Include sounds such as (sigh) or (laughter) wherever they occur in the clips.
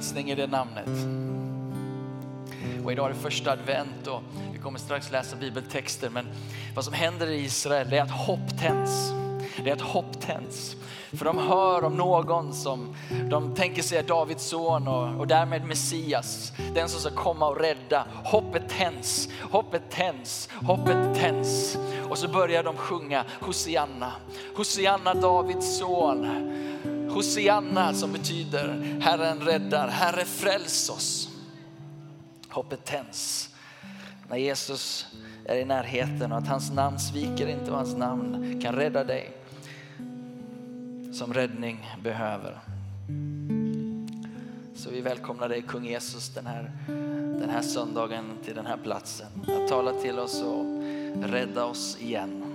frälsning i det namnet. Och idag är det första advent och vi kommer strax läsa bibeltexter. Men vad som händer i Israel är att hopp tänds. Det är att hopp tänds. För de hör om någon som de tänker sig är Davids son och, och därmed Messias. Den som ska komma och rädda. Hoppet tänds, hoppet tänds, hoppet tänds. Och så börjar de sjunga Hosianna. Hosianna Davids son. Hosianna som betyder Herren räddar, Herre fräls oss. Hoppet tänds när Jesus är i närheten och att hans namn sviker inte och hans namn kan rädda dig som räddning behöver. Så vi välkomnar dig kung Jesus den här, den här söndagen till den här platsen. Att tala till oss och rädda oss igen.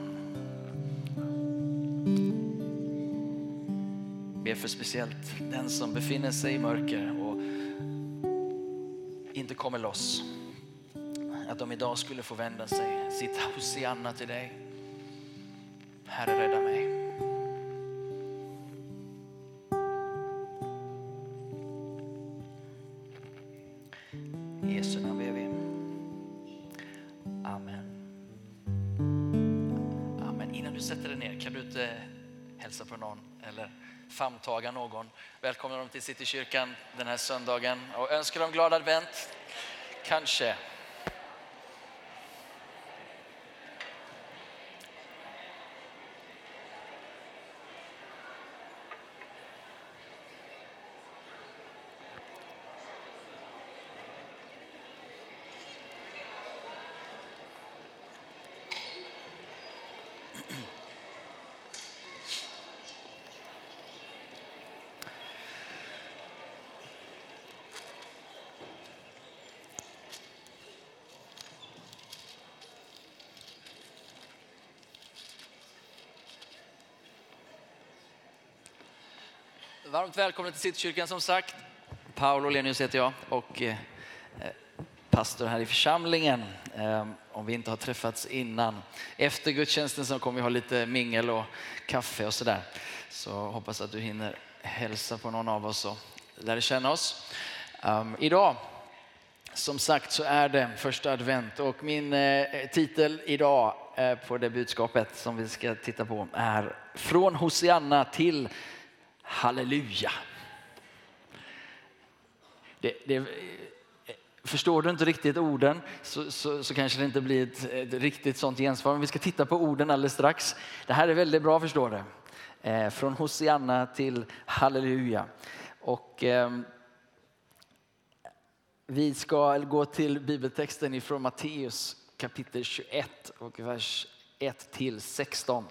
Ber för speciellt den som befinner sig i mörker och inte kommer loss. Att de idag skulle få vända sig, sitt Hosianna till dig. Herre rädda mig. Fråga någon? Välkomna dem till Citykyrkan den här söndagen och önska dem glad advent. Kanske. Varmt välkomna till Citykyrkan som sagt. Paolo Lenius heter jag och eh, eh, pastor här i församlingen. Ehm, om vi inte har träffats innan. Efter gudstjänsten så kommer vi ha lite mingel och kaffe och sådär. Så hoppas att du hinner hälsa på någon av oss och lära känna oss. Ehm, idag, som sagt, så är det första advent och min eh, titel idag på det budskapet som vi ska titta på är Från Hosianna till halleluja. Det, det, förstår du inte riktigt orden så, så, så kanske det inte blir ett, ett, riktigt sånt gensvar. Men vi ska titta på orden alldeles strax. Det här är väldigt bra förstår du. Eh, från Hosianna till halleluja. Och, eh, vi ska gå till bibeltexten ifrån Matteus kapitel 21 och vers 1 till 16.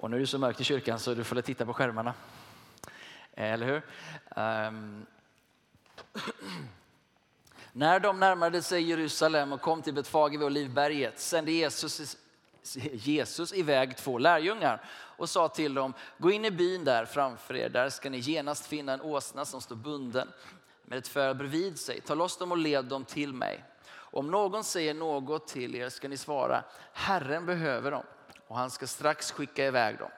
Och nu är det så mörkt i kyrkan så du får titta på skärmarna. Eller hur? Um. När de närmade sig Jerusalem och kom till Betfage vid Olivberget sände Jesus, Jesus iväg två lärjungar och sa till dem, gå in i byn där framför er, där ska ni genast finna en åsna som står bunden med ett föl bredvid sig. Ta loss dem och led dem till mig. Om någon säger något till er ska ni svara, Herren behöver dem och han ska strax skicka iväg dem.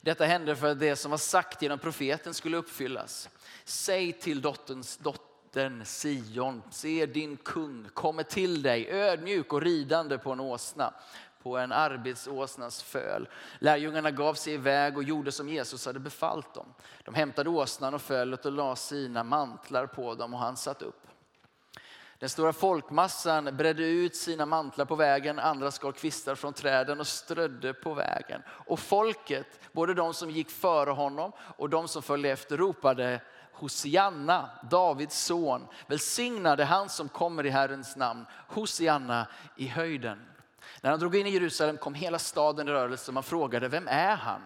Detta hände för att det som var sagt genom profeten skulle uppfyllas. Säg till dotterns dottern Sion, se din kung kommer till dig ödmjuk och ridande på en åsna, på en arbetsåsnas föl. Lärjungarna gav sig iväg och gjorde som Jesus hade befallt dem. De hämtade åsnan och fölet och la sina mantlar på dem och han satt upp. Den stora folkmassan bredde ut sina mantlar på vägen, andra skar kvistar från träden och strödde på vägen. Och folket, både de som gick före honom och de som följde efter ropade Hosianna, Davids son. Välsignade han som kommer i Herrens namn. Hosianna i höjden. När han drog in i Jerusalem kom hela staden i rörelse och man frågade, vem är han?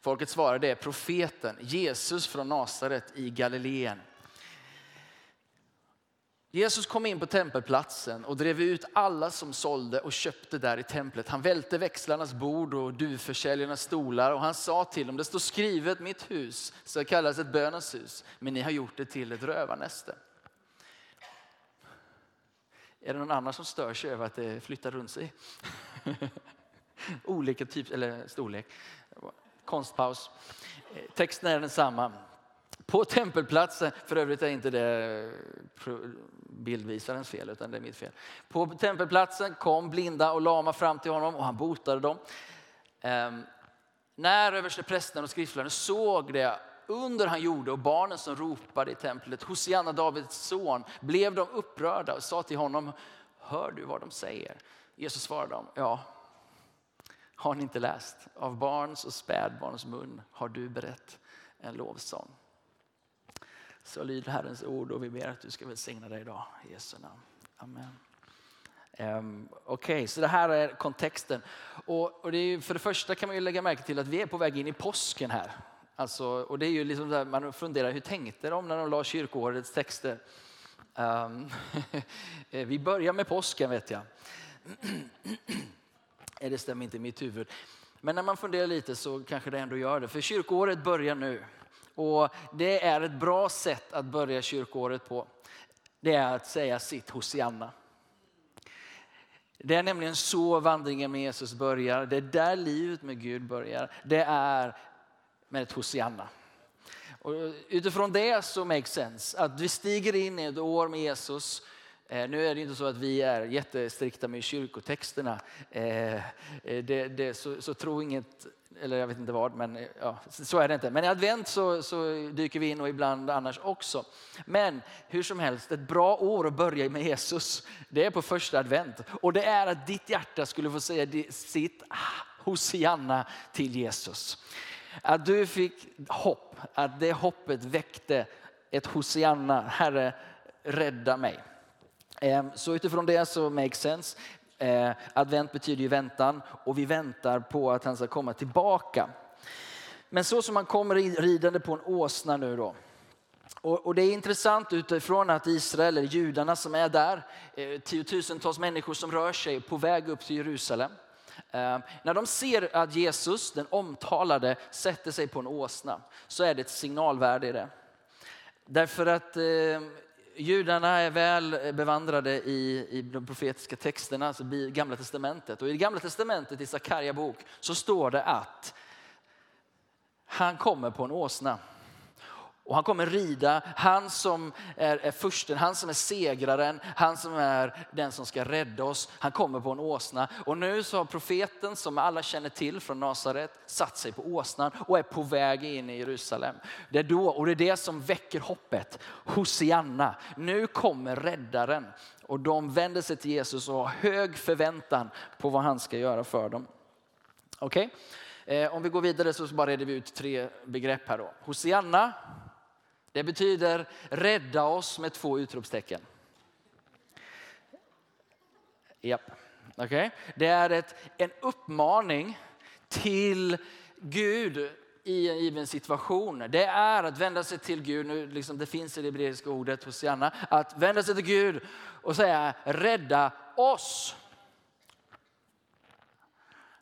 Folket svarade, det är profeten Jesus från Nasaret i Galileen. Jesus kom in på tempelplatsen och drev ut alla som sålde och köpte där i templet. Han välte växlarnas bord och duvförsäljarnas stolar och han sa till dem, det står skrivet mitt hus ska kallas ett bönens hus, men ni har gjort det till ett rövarnäste. Är det någon annan som stör sig över att det flyttar runt sig? (laughs) Olika typ eller storlek. Konstpaus. Texten är densamma. På tempelplatsen, för övrigt är inte det bildvisarens fel utan det är mitt fel. På tempelplatsen kom blinda och lama fram till honom och han botade dem. Ehm, när översteprästen och skriftläraren såg det under han gjorde och barnen som ropade i templet, Hosianna Davids son, blev de upprörda och sa till honom, hör du vad de säger? Jesus svarade dem, ja, har ni inte läst? Av barns och spädbarns mun har du berett en lovsång. Så lyder Herrens ord och vi ber att du ska välsigna dig idag i Jesu namn. Amen. Um, Okej, okay, så det här är kontexten. Och, och det är, för det första kan man ju lägga märke till att vi är på väg in i påsken här. Alltså, och det är ju liksom där man funderar, hur tänkte de när de la kyrkoårets texter? Um, (laughs) vi börjar med påsken vet jag. (clears throat) det stämmer inte i mitt huvud. Men när man funderar lite så kanske det ändå gör det. För kyrkoåret börjar nu. Och det är ett bra sätt att börja kyrkoåret på. Det är att säga sitt Hosianna. Det är nämligen så vandringen med Jesus börjar. Det är där livet med Gud börjar. Det är med ett Hosianna. Och utifrån det så makes sense att vi stiger in i ett år med Jesus. Eh, nu är det inte så att vi är jättestrikta med kyrkotexterna. Eh, eh det, det, så, så tro inget, eller jag vet inte vad, men eh, ja, så är det inte. Men i advent så, så, dyker vi in och ibland annars också. Men hur som helst, ett bra år att börja med Jesus, det är på första advent. Och det är att ditt hjärta skulle få säga sitt ah, Hosianna till Jesus. Att du fick hopp, att det hoppet väckte ett Hosianna, Herre rädda mig. Ehm, så utifrån det så makes sense. Ehm, advent betyder ju väntan och vi väntar på att han ska komma tillbaka. Men så som han kommer ridande på en åsna nu då. Och, det är intressant utifrån att Israel, eller judarna som är där, eh, tiotusentals människor som rör sig på väg upp till Jerusalem. Ehm, när de ser att Jesus, den omtalade, sätter sig på en åsna så är det ett signalvärde i det. Därför att judarna är väl bevandrade i, i de profetiska texterna, alltså gamla testamentet. Och i gamla testamentet, i Sakarja bok, så står det att han kommer på en åsna. Och han kommer rida, han som är, är försten, han som är segraren, han som är den som ska rädda oss. Han kommer på en åsna. Och nu så har profeten som alla känner till från Nasaret satt sig på åsnan och är på väg in i Jerusalem. Det är då, och det är det som väcker hoppet. Hosianna, nu kommer räddaren. Och de vänder sig till Jesus och har hög förväntan på vad han ska göra för dem. Okej, okay? Om vi går vidare så bara reder vi ut tre begrepp här då. Hosianna det betyder rädda oss med två utropstecken. Japp. Okay. Det är ett, en uppmaning till Gud i en given situation. Det är att vända sig till Gud, nu liksom det finns i det hebreiska ordet hos Janna, att vända sig till Gud och säga rädda oss.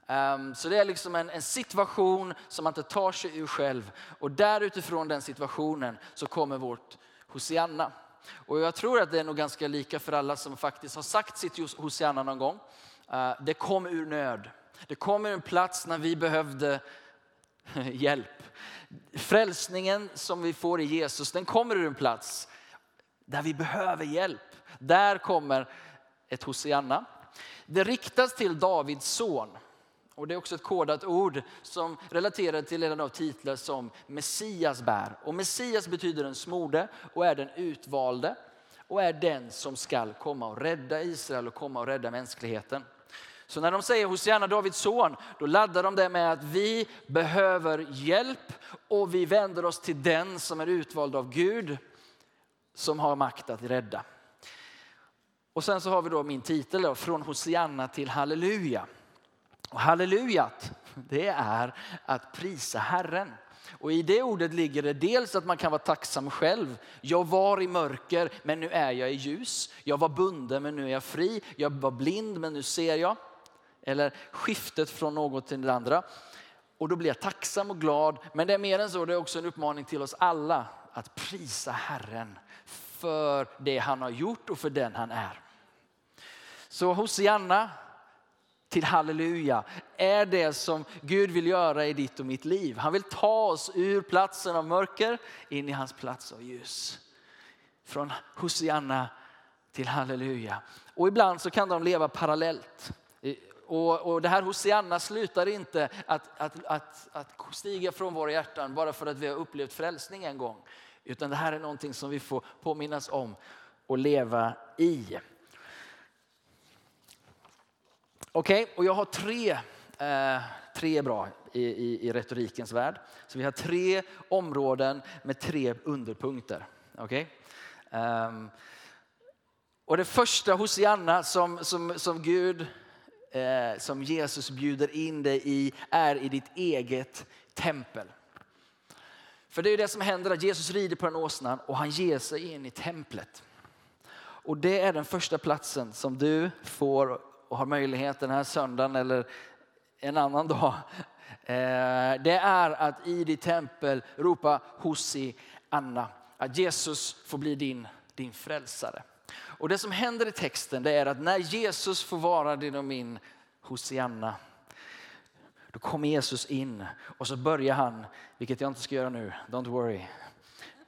Um, så det är liksom en, en, situation som man inte tar sig ur själv. Och där utifrån den situationen så kommer vårt Hosianna. Och jag tror att det är nog ganska lika för alla som faktiskt har sagt sitt Hosianna någon gång. Uh, det kom ur nöd. Det kom ur en plats när vi behövde (laughs) hjälp. Frälsningen som vi får i Jesus, den kommer ur en plats där vi behöver hjälp. Där kommer ett Hosianna. Det riktas till Davids son. Och det är också ett kodat ord som relaterar till en av titlar som Messias bär. Och Messias betyder den smorde och är den utvalde och är den som skall komma och rädda Israel och komma och rädda mänskligheten. Så när de säger Hosianna Davids son, då laddar de det med att vi behöver hjälp och vi vänder oss till den som är utvald av Gud som har makt att rädda. Och sen så har vi då min titel då, från Hosianna till halleluja. Och hallelujat, det är att prisa Herren. Och i det ordet ligger det dels att man kan vara tacksam själv. Jag var i mörker men nu är jag i ljus. Jag var bunden men nu är jag fri. Jag var blind men nu ser jag. Eller skiftet från något till det andra. Och då blir jag tacksam och glad. Men det är mer än så, det är också en uppmaning till oss alla att prisa Herren för det han har gjort och för den han är. Så Hosianna, till halleluja är det som Gud vill göra i ditt och mitt liv. Han vill ta oss ur platsen av mörker in i hans plats av ljus. Från Hosianna till halleluja. Och ibland så kan de leva parallellt. Och, och det här Hosianna slutar inte att, att, att, att stiga från våra hjärtan bara för att vi har upplevt frälsning en gång. Utan det här är någonting som vi får påminnas om och leva i. Okej, okay, och jag har tre, eh, tre bra i, i, i retorikens värld. Så vi har tre områden med tre underpunkter. Okay? Um, ehm, och det första Hosianna som, som, som Gud, eh, som Jesus bjuder in dig i är i ditt eget tempel. För det är det som händer att Jesus rider på den åsnan och han ger sig in i templet. Och det är den första platsen som du får och har möjlighet den här söndagen eller en annan dag. (laughs) Eh, det är att i ditt tempel ropa Hosi Anna. Att Jesus får bli din, din frälsare. Och det som händer i texten det är att när Jesus får vara din och min Hosianna, då kommer Jesus in och så börjar han, vilket jag inte ska göra nu, don't worry.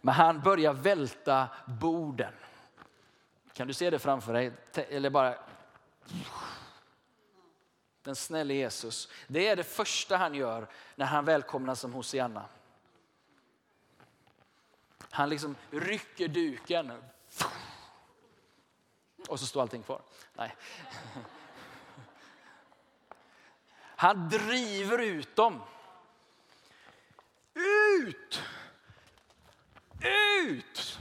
Men han börjar välta borden. Kan du se det framför dig? Eller bara... Den snälla Jesus. Det är det första han gör när han välkomnas som Hosianna. Han liksom rycker duken. Och så står allting kvar. Nej. Han driver ut dem. Ut! Ut!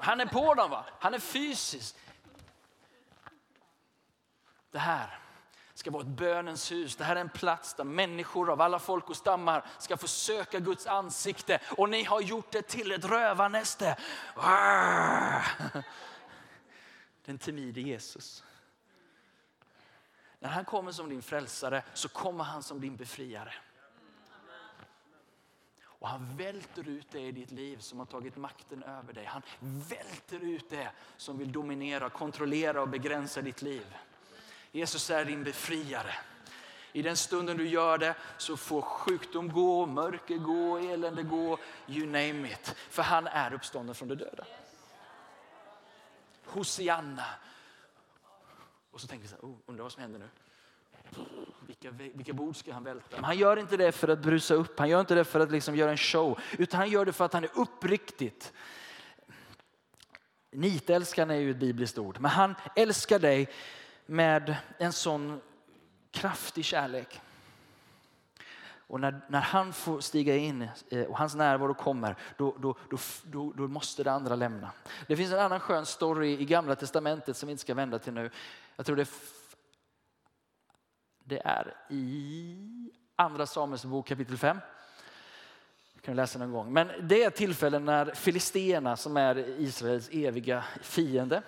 Han är på dem, va? han är fysisk. Det här ska vara ett bönens hus. Det här är en plats där människor av alla folk och stammar ska få söka Guds ansikte. Och ni har gjort det till ett rövarnäste. Den timide Jesus. När han kommer som din frälsare så kommer han som din befriare. Och han välter ut det i ditt liv som har tagit makten över dig. Han välter ut det som vill dominera, kontrollera och begränsa ditt liv. Jesus är din befriare. I den stunden du gör det så får sjukdom gå, mörker gå, elände gå, you name it. För han är uppstånden från de döda. Hosianna. Och så tänker vi så här, oh, undrar vad som händer nu. Vilka, vilka bord ska han välta? Men han gör inte det för att brusa upp, han gör inte det för att liksom göra en show. Utan han gör det för att han är uppriktigt. Nitälskan är ju ett bibliskt ord. Men han älskar dig med en sån kraftig kärlek. Och när, när han får stiga in eh, och hans närvaro kommer, då, då, då, då, måste det andra lämna. Det finns en annan skön story i gamla testamentet som vi inte ska vända till nu. Jag tror det, det är i andra Samuelsbok kapitel 5. Jag kan läsa någon gång. Men det är tillfällen när filisterna som är Israels eviga fiende,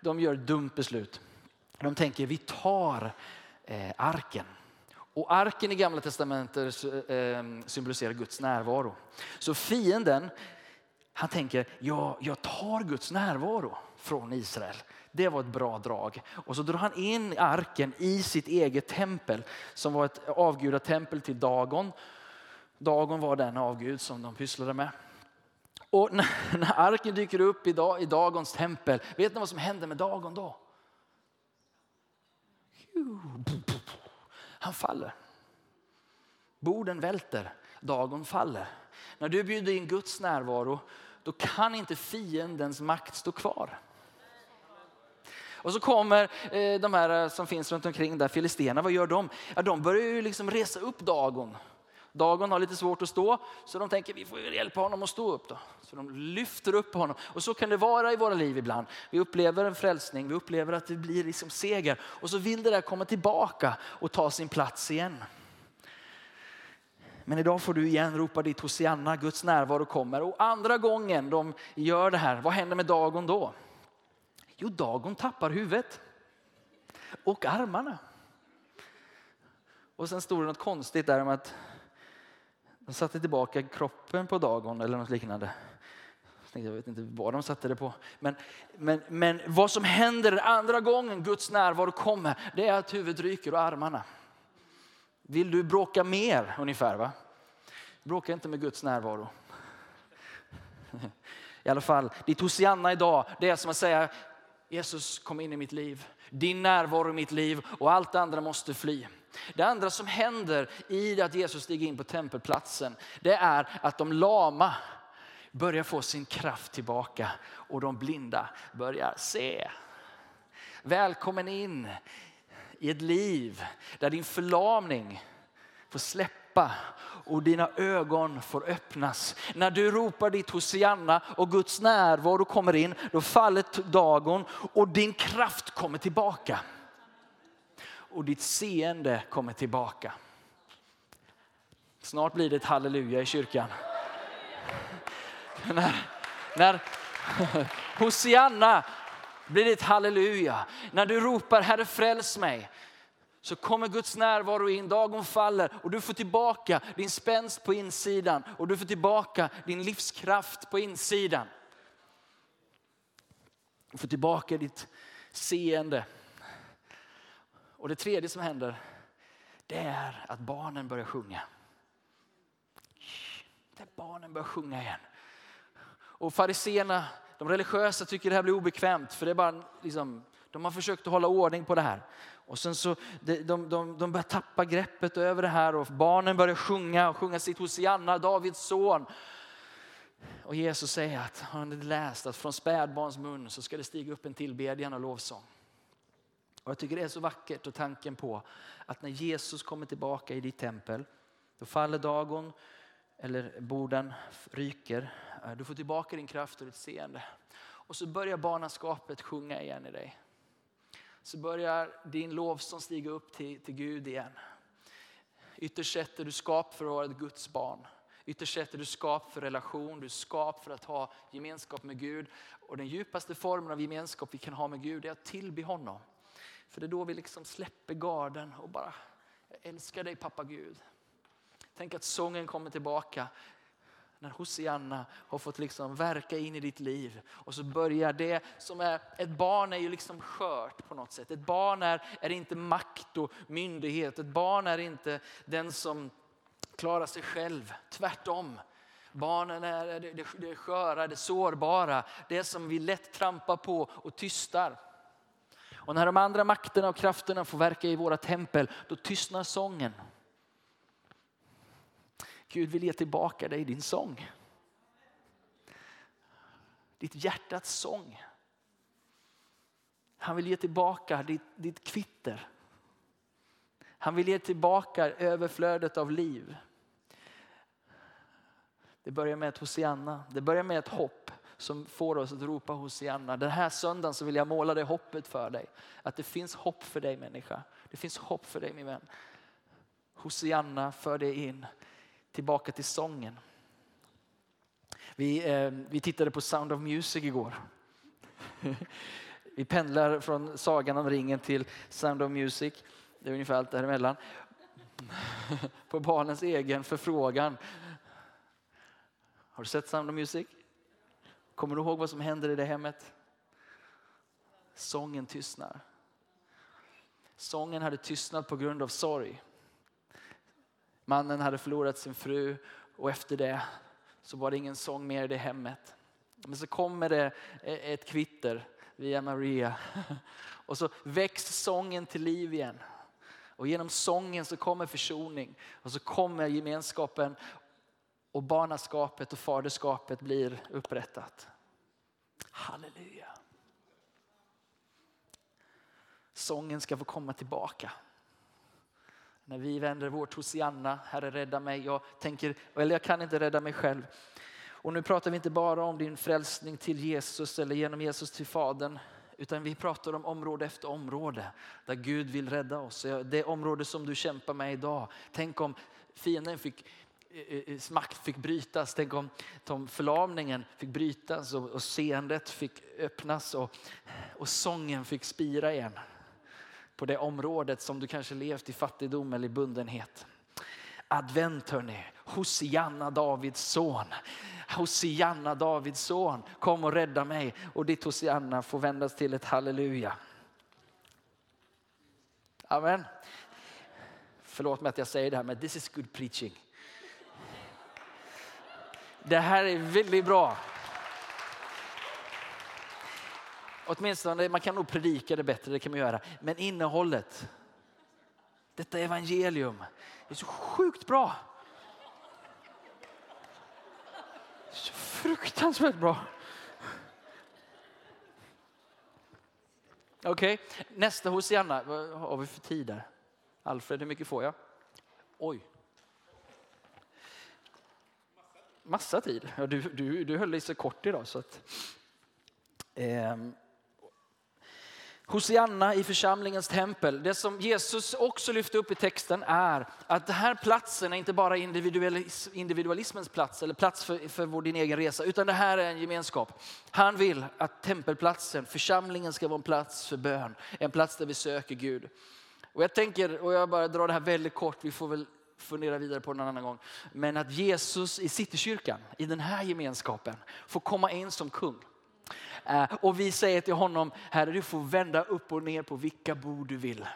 de gör ett dumt beslut. De tänker vi tar eh, arken. Och arken i gamla testamentet eh, symboliserar Guds närvaro. Så fienden, han tänker, ja, jag tar Guds närvaro från Israel. Det var ett bra drag. Och så drar han in arken i sitt eget tempel som var ett avgudatempel till Dagon. Dagon var den avgud som de pysslade med. Och när, när arken dyker upp i, dag, i Dagons tempel, vet ni vad som händer med Dagon då? Han faller. Borden välter, Dagon faller. När du bjuder in Guds närvaro, då kan inte fiendens makt stå kvar. Och så kommer eh, de här eh, som finns runt omkring där, filisterna, vad gör de? Ja, de börjar ju liksom resa upp Dagon Dagon har lite svårt att stå, så de tänker vi får hjälpa honom att stå upp. Då. Så de lyfter upp honom. Och så kan det vara i våra liv ibland. Vi upplever en frälsning, vi upplever att det blir liksom seger. Och så vill det där komma tillbaka och ta sin plats igen. Men idag får du igen ropa ditt Hosianna, Guds närvaro kommer. Och andra gången de gör det här, vad händer med Dagon då? Jo, Dagon tappar huvudet och armarna. Och sen står det något konstigt där om att de satte tillbaka kroppen på Dagon eller något liknande. Jag vet inte vad de satte det på. Men, men, men vad som händer andra gången Guds närvaro kommer, det är att huvudet ryker och armarna. Vill du bråka mer ungefär? va? Bråka inte med Guds närvaro. I alla fall, ditt Hosianna idag, det är som att säga Jesus kom in i mitt liv. Din närvaro i mitt liv och allt det andra måste fly. Det andra som händer i att Jesus stiger in på tempelplatsen, det är att de lama börjar få sin kraft tillbaka och de blinda börjar se. Välkommen in i ett liv där din förlamning får släppa och dina ögon får öppnas. När du ropar ditt Hosianna och Guds närvaro kommer in, då faller dagen och din kraft kommer tillbaka. Och ditt seende kommer tillbaka. Snart blir det ett halleluja i kyrkan. När, när (laughs) Hosianna blir det ett halleluja. När du ropar Herre fräls mig så kommer Guds närvaro in, dagen faller och du får tillbaka din spänst på insidan och du får tillbaka din livskraft på insidan. Du får tillbaka ditt seende. Och det tredje som händer, det är att barnen börjar sjunga. Där barnen börjar sjunga igen. Och fariseerna, de religiösa tycker det här blir obekvämt för det är bara liksom, de har försökt att hålla ordning på det här. Och sen så, de, de, de, de börjar tappa greppet över det här och barnen börjar sjunga och sjunga sitt Hosianna, Davids son. Och Jesus säger att har ni läst att från spädbarns mun så ska det stiga upp en tillbedjan och lovsång. Och jag tycker det är så vackert och tanken på att när Jesus kommer tillbaka i ditt tempel, då faller dagon eller borden ryker. Eh, du får tillbaka din kraft och ditt seende. Och så börjar barnaskapet sjunga igen i dig så börjar din lovsång stiga upp till, till Gud igen. Ytterst sett är du skap för att vara ett Guds barn. Ytterst sett är du skap för relation, du är skap för att ha gemenskap med Gud. Och den djupaste formen av gemenskap vi kan ha med Gud är att tillbe honom. För det är då vi liksom släpper garden och bara, jag älskar dig pappa Gud. Tänk att sången kommer tillbaka när Hosianna har fått liksom verka in i ditt liv. Och så börjar det som är, ett barn är ju liksom skört på något sätt. Ett barn är, är inte makt och myndighet. Ett barn är inte den som klarar sig själv. Tvärtom. Barnen är det, det, det sköra, det sårbara. Det som vi lätt trampar på och tystar. Och när de andra makterna och krafterna får verka i våra tempel, då tystnar sången. Gud vill ge tillbaka dig din sång. Ditt hjärtats sång. Han vill ge tillbaka ditt, ditt kvitter. Han vill ge tillbaka överflödet av liv. Det börjar med ett Hosianna. Det börjar med ett hopp som får oss att ropa Hosianna. Den här söndagen så vill jag måla det hoppet för dig. Att det finns hopp för dig människa. Det finns hopp för dig min vän. Hosianna för dig in tillbaka till sången. Vi, eh, vi tittade på Sound of Music igår. (laughs) vi pendlar från Sagan om ringen till Sound of Music. Det är ungefär allt däremellan. (laughs) på barnens egen förfrågan. Har du sett Sound of Music? Kommer du ihåg vad som händer i det hemmet? Sången tystnar. Sången hade tystnat på grund av sorg. Mannen hade förlorat sin fru och efter det så var det ingen sång mer i det hemmet. Men så kommer det e- ett kvitter via Maria (laughs) och så väcks sången till liv igen. Och genom sången så kommer försoning och så kommer gemenskapen och barnaskapet och faderskapet blir upprättat. Halleluja. Sången ska få komma tillbaka. När vi vänder vårt Hosianna, Herre rädda mig. Jag tänker, eller jag kan inte rädda mig själv. Och nu pratar vi inte bara om din frälsning till Jesus eller genom Jesus till Fadern. Utan vi pratar om område efter område där Gud vill rädda oss. Det område som du kämpar med idag. Tänk om fienden fick makt fick brytas. Tänk om, om förlamningen fick brytas och, och seendet fick öppnas och, och sången fick spira igen på det området som du kanske levt i fattigdom eller bundenhet. Advent hörni, Hosianna Davids son. Hosianna, Davids son, kom och rädda mig. Och ditt Hosianna får vändas till ett halleluja. Amen. Förlåt mig att jag säger det här, men this is good preaching. Det här är väldigt bra. Åtminstone, man kan nog predika det bättre, det kan man göra. Men innehållet, detta evangelium, är så sjukt bra. Så fruktansvärt bra. Okej, okay. nästa Hosianna. Vad har vi för tid där? Alfred, hur mycket får jag? Oj. Massa tid. Ja, du, du, du höll dig så kort idag. Så att, eh, Hosianna i församlingens tempel. Det som Jesus också lyfte upp i texten är att den här platsen är inte bara individualismens plats eller plats för, för vår din egen resa, utan det här är en gemenskap. Han vill att tempelplatsen, församlingen ska vara en plats för bön, en plats där vi söker Gud. Och jag tänker, och jag bara drar det här väldigt kort, vi får väl fundera vidare på någon annan gång. Men att Jesus i Citykyrkan, i den här gemenskapen, får komma in som kung. Eh, och vi säger till honom, Herre du får vända upp och ner på vilka bord du vill.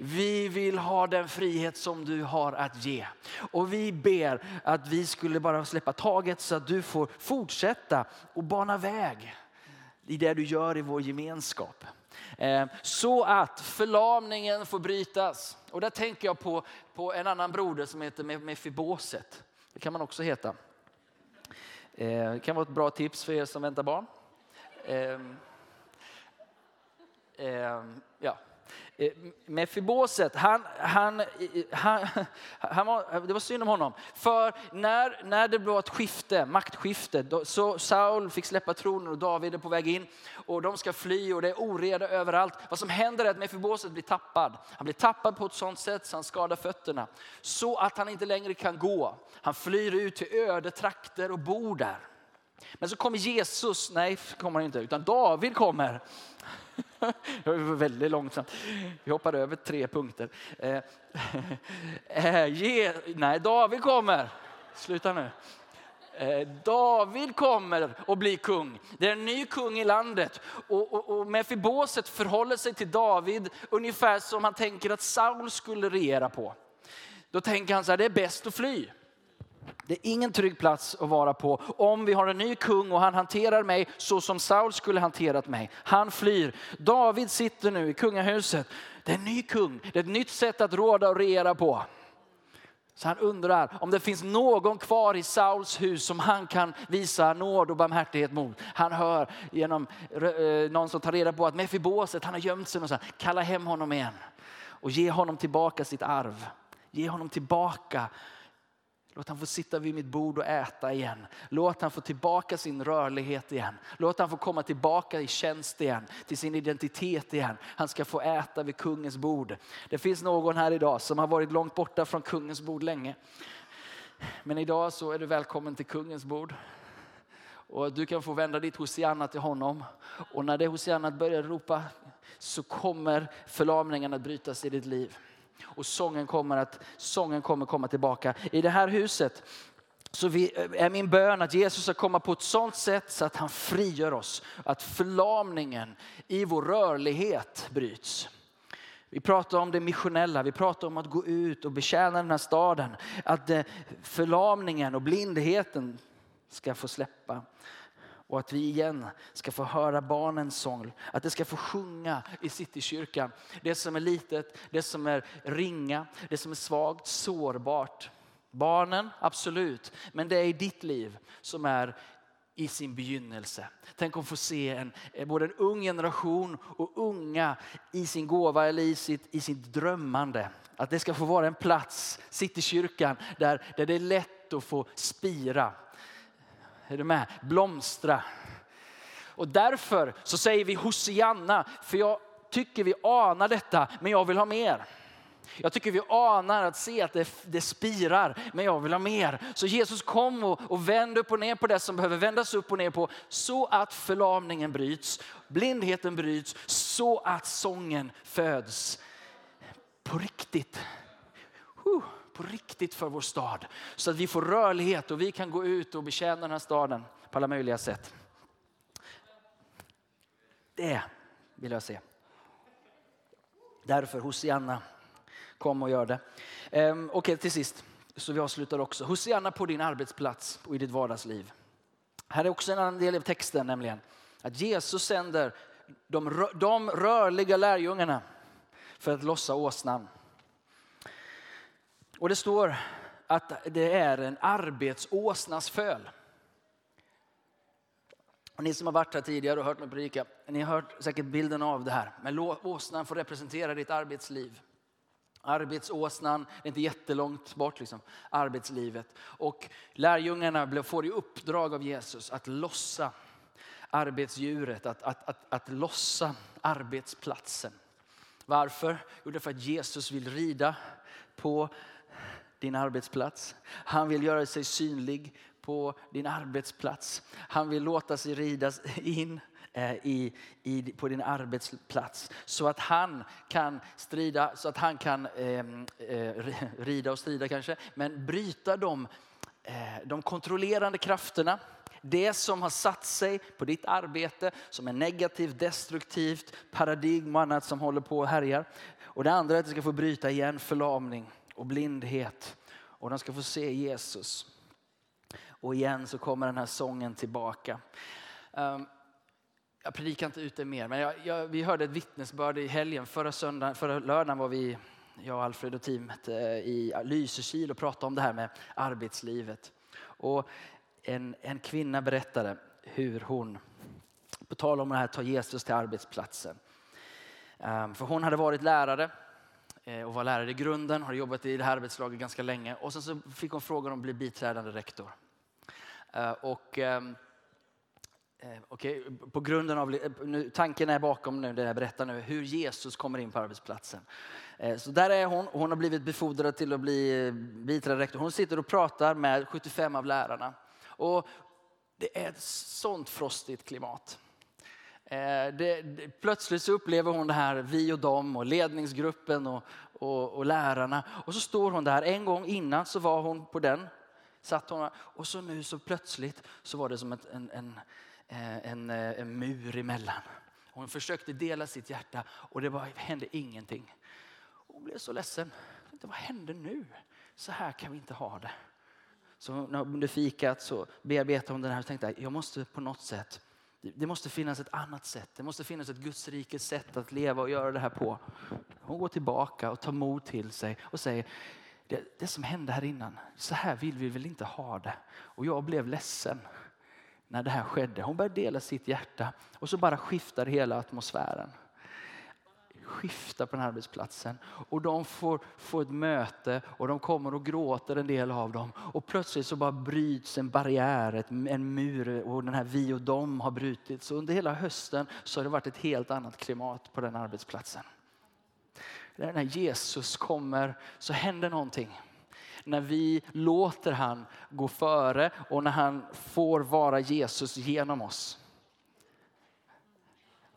Vi vill ha den frihet som du har att ge. Och vi ber att vi skulle bara släppa taget så att du får fortsätta och bana väg i det du gör i vår gemenskap. Eh, så att förlamningen får brytas. Och där tänker jag på, på en annan broder som heter Mefiboset. Det kan man också heta. Eh, det kan vara ett bra tips för er som väntar barn. Eh, ja. Eh, Mefiboset, han, han, han, han var, det var synd om honom. För när, när det blev ett skifte, maktskifte, då, så Saul fick släppa tronen och David är på väg in. Och de ska fly och det är oreda överallt. Vad som händer är att Mefiboset blir tappad. Han blir tappad på ett sånt sätt så han skadar fötterna. Så att han inte längre kan gå. Han flyr ut till öde trakter och bor där. Men så kommer Jesus, nej kommer han inte, utan David kommer. (laughs) Det var väldigt långsamt. Vi hoppar över tre punkter. Eh, (laughs) eh, nej, David kommer. Sluta nu. Eh, David kommer och blir kung. Det är en ny kung i landet. Och, och, och Mefiboset förhåller sig till David ungefär som han tänker att Saul skulle regera på. Då tänker han så här, det är bäst att fly. Det är ingen trygg plats att vara på om vi har en ny kung och han hanterar mig så som Saul skulle hanterat mig. Han flyr. David sitter nu i kungahuset. Det är en ny kung, det är ett nytt sätt att råda och regera på. Så han undrar om det finns någon kvar i Sauls hus som han kan visa nåd och barmhärtighet mot. Han hör genom eh, någon som tar reda på att Mefiboset han har gömt sig någonstans. Kalla hem honom igen och ge honom tillbaka sitt arv. Ge honom tillbaka Låt han få sitta vid mitt bord och äta igen. Låt han få tillbaka sin rörlighet igen. Låt han få komma tillbaka i tjänst igen, till sin identitet igen. Han ska få äta vid kungens bord. Det finns någon här idag som har varit långt borta från kungens bord länge. Men idag så är du välkommen till kungens bord. Och du kan få vända ditt Hosianna till honom. Och när det Hosiannat börjar ropa så kommer förlamningen att brytas i ditt liv. Och sången kommer, att, sången kommer komma tillbaka. I det här huset så vi, är min bön att Jesus ska komma på ett sånt sätt så att han frigör oss. Att förlamningen i vår rörlighet bryts. Vi pratar om det missionella, vi pratar om att gå ut och betjäna den här staden. Att eh, förlamningen och blindheten ska få släppa. Och att vi igen ska få höra barnens sång. Att det ska få sjunga i Citykyrkan. Det som är litet, det som är ringa, det som är svagt, sårbart. Barnen, absolut. Men det är i ditt liv som är i sin begynnelse. Tänk att få se en, både en ung generation och unga i sin gåva eller i sitt, i sitt drömmande. Att det ska få vara en plats, Citykyrkan, där, där det är lätt att få spira är du med? Blomstra. Och därför så säger vi Hosianna, för jag tycker vi anar detta, men jag vill ha mer. Jag tycker vi anar att se att det, det spirar, men jag vill ha mer. Så Jesus kom och, och vände upp och ner på det som behöver vändas upp och ner på, så att förlamningen bryts, blindheten bryts, så att sången föds. På riktigt på riktigt för vår stad. Så att vi får rörlighet och vi kan gå ut och betjäna den här staden på alla möjliga sätt. Det vill jag se. Därför Hosianna, kom och gör det. Ehm, Okej, okay, till sist, så vi avslutar också. Hosianna på din arbetsplats och i ditt vardagsliv. Här är också en annan del av texten, nämligen att Jesus sänder de, de rörliga lärjungarna för att lossa åsnan. Och det står att det är en arbetsåsnas föl. Och ni som har varit här tidigare och hört mig predika, ni har hört säkert bilden av det här. Men åsnan får representera ditt arbetsliv. Arbetsåsnan, det är inte jättelångt bort, liksom, arbetslivet. Och lärjungarna får i uppdrag av Jesus att lossa arbetsdjuret, att, att, att, att lossa arbetsplatsen. Varför? Jo, det är för att Jesus vill rida på din arbetsplats. Han vill göra sig synlig på din arbetsplats. Han vill låta sig ridas in eh, i, i, på din arbetsplats så att han kan strida, så att han kan ehm, eh, rida och strida kanske, men bryta de, eh, de kontrollerande krafterna det som har satt sig på ditt arbete som är negativt, destruktivt, paradigm och annat som håller på och härjar. Och det andra är att du ska få bryta igen förlamning och blindhet. Och de ska få se Jesus. Och igen så kommer den här sången tillbaka. Um, jag predikar inte ut det mer, men jag, jag, vi hörde ett vittnesbörd i helgen. Förra, söndagen, förra lördagen var vi, jag, Alfred och teamet eh, i Lysekil och pratade om det här med arbetslivet. Och en, en kvinna berättade hur hon, på tal om det här, ta Jesus till arbetsplatsen. Um, för hon hade varit lärare Eh, och var lärare i grunden, har jobbat i det här arbetslaget ganska länge. Och sen så fick hon frågan om att bli biträdande rektor. Eh, och, ehm, eh, Okay, på grunden av, nu, tanken är bakom nu, det jag berättar nu, hur Jesus kommer in på arbetsplatsen. Så där är hon, hon har blivit befordrad till att bli biträdande rektor. Hon sitter och pratar med 75 av lärarna. Och det är ett sånt frostigt klimat. Eh, det, det, plötsligt så upplever hon det här, vi och dem och ledningsgruppen och, och, och, lärarna. Och så står hon där, en gång innan så var hon på den, satt hon och så nu så plötsligt så var det som ett, en, en, eh, en, eh, en mur emellan. Hon försökte dela sitt hjärta och det bara, hände ingenting. Hon blev så ledsen. Vad hände nu? Så här kan vi inte ha det. Så under fikat så bearbetade hon den här och tänkte jag måste på något sätt, det måste finnas ett annat sätt. Det måste finnas ett Guds rikes sätt att leva och göra det här på. Hon går tillbaka och tar mod till sig och säger det, det som hände här innan, så här vill vi väl inte ha det. Och jag blev ledsen när det här skedde. Hon började dela sitt hjärta och så bara skiftar hela atmosfären skifta på den här arbetsplatsen. Och de får, får ett möte och de kommer och gråter en del av dem. Och plötsligt så bara bryts en barriär, en mur och den här vi och dem har brutits. Och under hela hösten så har det varit ett helt annat klimat på den arbetsplatsen. När Jesus kommer så händer någonting när vi låter han gå före och när han får vara Jesus genom oss.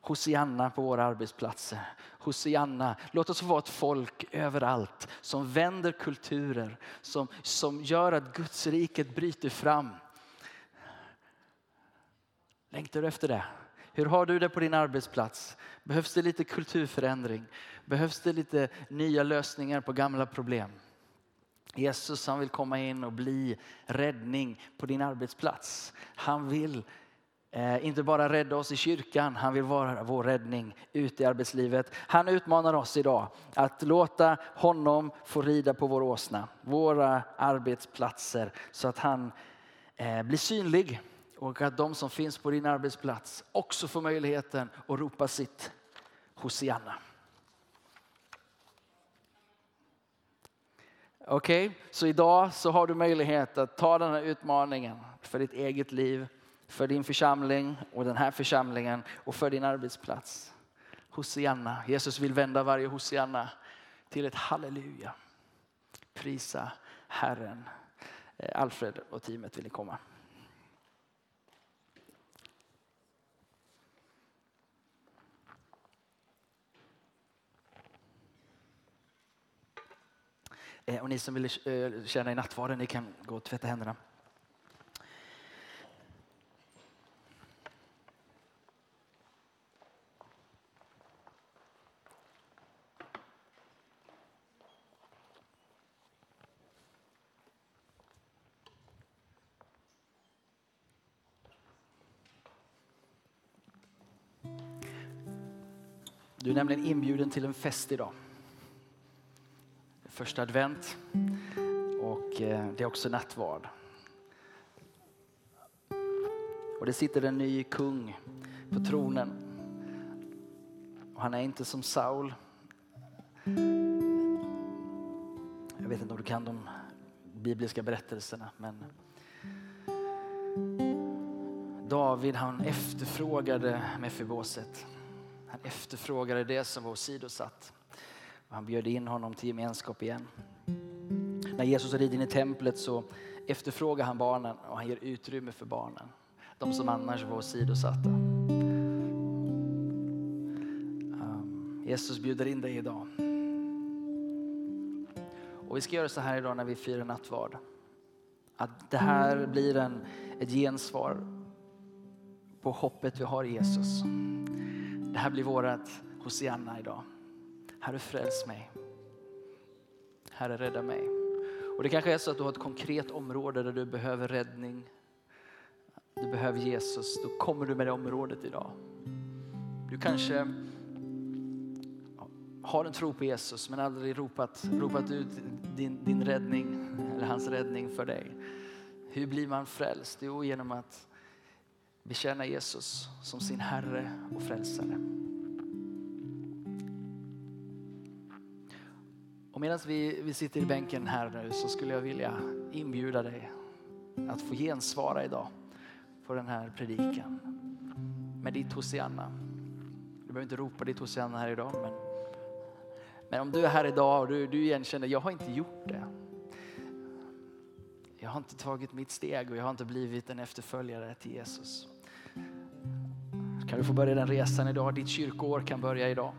Hosianna på våra arbetsplatser. Hosianna, låt oss vara ett folk överallt som vänder kulturer, som, som gör att Guds riket bryter fram. Längtar du efter det? Hur har du det på din arbetsplats? Behövs det lite kulturförändring? Behövs det lite nya lösningar på gamla problem? Jesus han vill komma in och bli räddning på din arbetsplats. Han vill Eh, inte bara rädda oss i kyrkan, han vill vara vår räddning ute i arbetslivet. Han utmanar oss idag att låta honom få rida på vår åsna, våra arbetsplatser, så att han eh, blir synlig och att de som finns på din arbetsplats också får möjligheten att ropa sitt Hosianna. Okej, okay, så idag så har du möjlighet att ta den här utmaningen för ditt eget liv för din församling och den här församlingen och för din arbetsplats. Hosianna. Jesus vill vända varje Hosianna till ett halleluja. Prisa Herren. Eh, Alfred och teamet vill ni komma. Eh, och ni som vill eh, känna i nattvarden, ni kan gå och tvätta händerna. Du är nämligen inbjuden till en fest idag. Första advent och eh, det är också nattvard. Och det sitter en ny kung på tronen. Och han är inte som Saul. Jag vet inte om du kan de bibliska berättelserna men David han efterfrågade Mefiboset. Han efterfrågade det som var sidosatt. Han bjöd in honom till gemenskap igen. När Jesus rider in i templet så efterfrågar han barnen och han ger utrymme för barnen. De som annars var sidosatta. Ehm, Jesus bjuder in dig idag. Och vi ska göra så här idag när vi firar nattvard. Att det här blir en, ett gensvar på hoppet vi har i Jesus. Det här blir vårat Hosianna idag. Herre fräls mig. Herre rädda mig. Och det kanske är så att du har ett konkret område där du behöver räddning. Du behöver Jesus. Då kommer du med det området idag. Du kanske har en tro på Jesus men aldrig ropat, ropat ut din, din räddning eller hans räddning för dig. Hur blir man frälst? Jo, genom att bekänna Jesus som sin Herre och Frälsare. Och medan vi, vi sitter i bänken här nu så skulle jag vilja inbjuda dig att få gensvara idag på den här predikan med ditt Hosianna. Du behöver inte ropa ditt Hosianna här idag men, men om du är här idag och du, du igenkänner, jag har inte gjort det. Jag har inte tagit mitt steg och jag har inte blivit en efterföljare till Jesus. Kan du få börja den resan idag? Ditt kyrkoår kan börja idag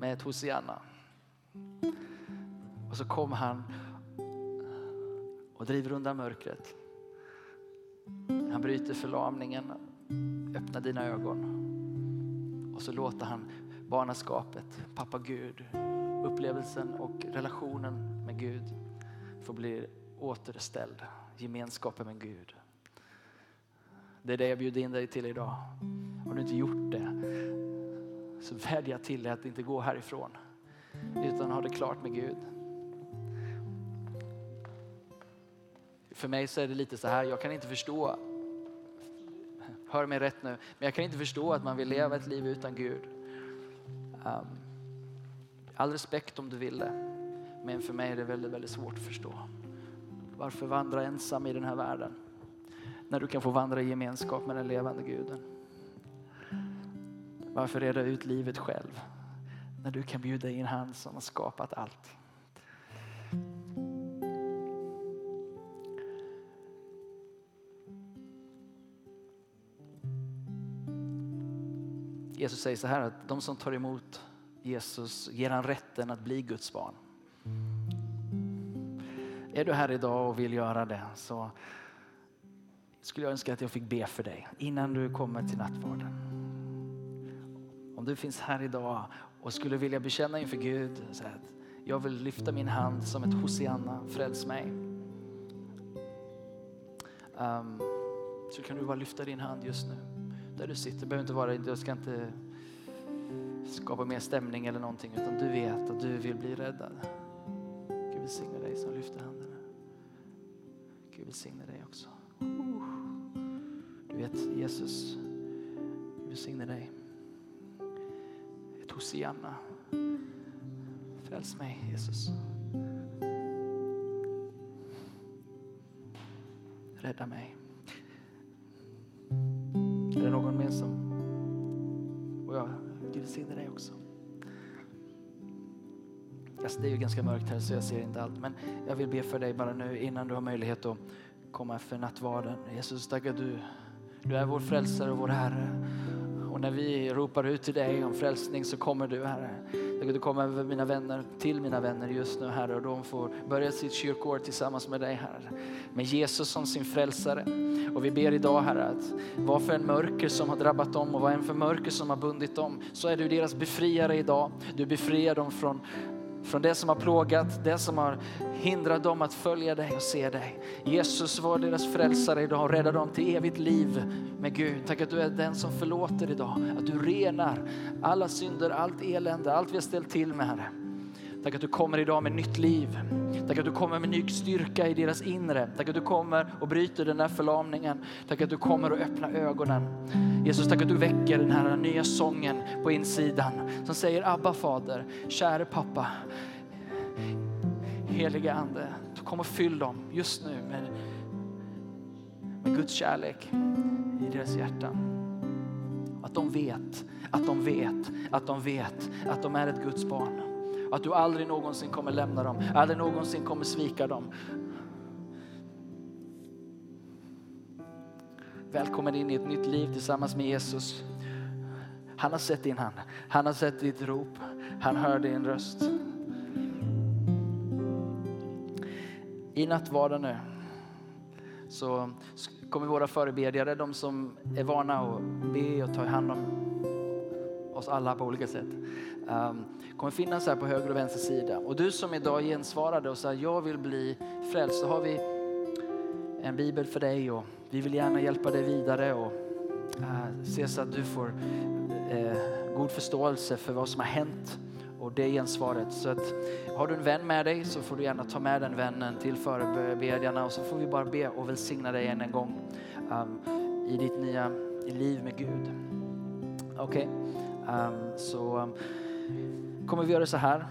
med ett Hosianna. Och så kom han och driver undan mörkret. Han bryter förlamningen, öppnar dina ögon. Och så låter han barnaskapet, pappa Gud, upplevelsen och relationen med Gud få bli återställd. Gemenskapen med Gud. Det är det jag bjuder in dig till idag. Har du inte gjort det så vädjar jag till dig att inte gå härifrån utan ha det klart med Gud. För mig så är det lite så här, jag kan inte förstå, hör mig rätt nu, men jag kan inte förstå att man vill leva ett liv utan Gud. Um, all respekt om du vill det, men för mig är det väldigt, väldigt svårt att förstå. Varför vandra ensam i den här världen? När du kan få vandra i gemenskap med den levande guden. Varför reda ut livet själv? När du kan bjuda in han som har skapat allt. Jesus säger så här att de som tar emot Jesus ger han rätten att bli Guds barn. Är du här idag och vill göra det så skulle jag önska att jag fick be för dig innan du kommer till nattvarden. Om du finns här idag och skulle vilja bekänna inför Gud så att jag vill lyfta min hand som ett Hosianna, fräls mig. Um, så kan du bara lyfta din hand just nu. Där du sitter. behöver inte vara, jag ska inte skapa mer stämning eller någonting utan du vet att du vill bli räddad. Gud välsigne dig som lyfter handen. Gud välsigne dig också. Du vet Jesus, vi välsigne dig. Ett Hosianna. Fräls mig Jesus. Rädda mig. Är det någon mer som... Och jag, Gud välsigne dig också. Alltså det är ju ganska mörkt här så jag ser inte allt. Men jag vill be för dig bara nu innan du har möjlighet att komma för nattvarden. Jesus, tack att du, du är vår frälsare och vår Herre. Och när vi ropar ut till dig om frälsning så kommer du Herre. Du kommer över mina vänner, till mina vänner just nu Herre och de får börja sitt kyrkår tillsammans med dig Herre. Med Jesus som sin frälsare. Och vi ber idag Herre att vad för en mörker som har drabbat dem och vad en för mörker som har bundit dem så är du deras befriare idag. Du befriar dem från från det som har plågat, det som har hindrat dem att följa dig och se dig. Jesus var deras frälsare idag och räddade dem till evigt liv med Gud. Tack att du är den som förlåter idag, att du renar alla synder, allt elände, allt vi har ställt till med Herre. Tack att du kommer idag med nytt liv. Tack att du kommer med ny styrka i deras inre. Tack att du kommer och bryter den där förlamningen. Tack att du kommer och öppnar ögonen. Jesus, tack att du väcker den här nya sången på insidan som säger Abba fader, käre pappa. Heliga ande, kom och fyll dem just nu med, med Guds kärlek i deras hjärtan. Att de vet, att de vet, att de vet att de är ett Guds barn. Att du aldrig någonsin kommer lämna dem, aldrig någonsin kommer svika dem. Välkommen in i ett nytt liv tillsammans med Jesus. Han har sett din hand, han har sett ditt rop, han hör din röst. I nattvarden nu så kommer våra förebedjare, de som är vana att be och ta hand om oss alla på olika sätt. Um, kommer finnas här på höger och vänster sida. Och du som idag gensvarade och sa jag vill bli frälst, så har vi en bibel för dig och vi vill gärna hjälpa dig vidare och uh, se så att du får uh, god förståelse för vad som har hänt och det gensvaret. Så att, har du en vän med dig så får du gärna ta med den vännen till förebedjarna och så får vi bara be och välsigna dig än en gång um, i ditt nya liv med Gud. Okej, okay. um, så um, kommer vi göra så här.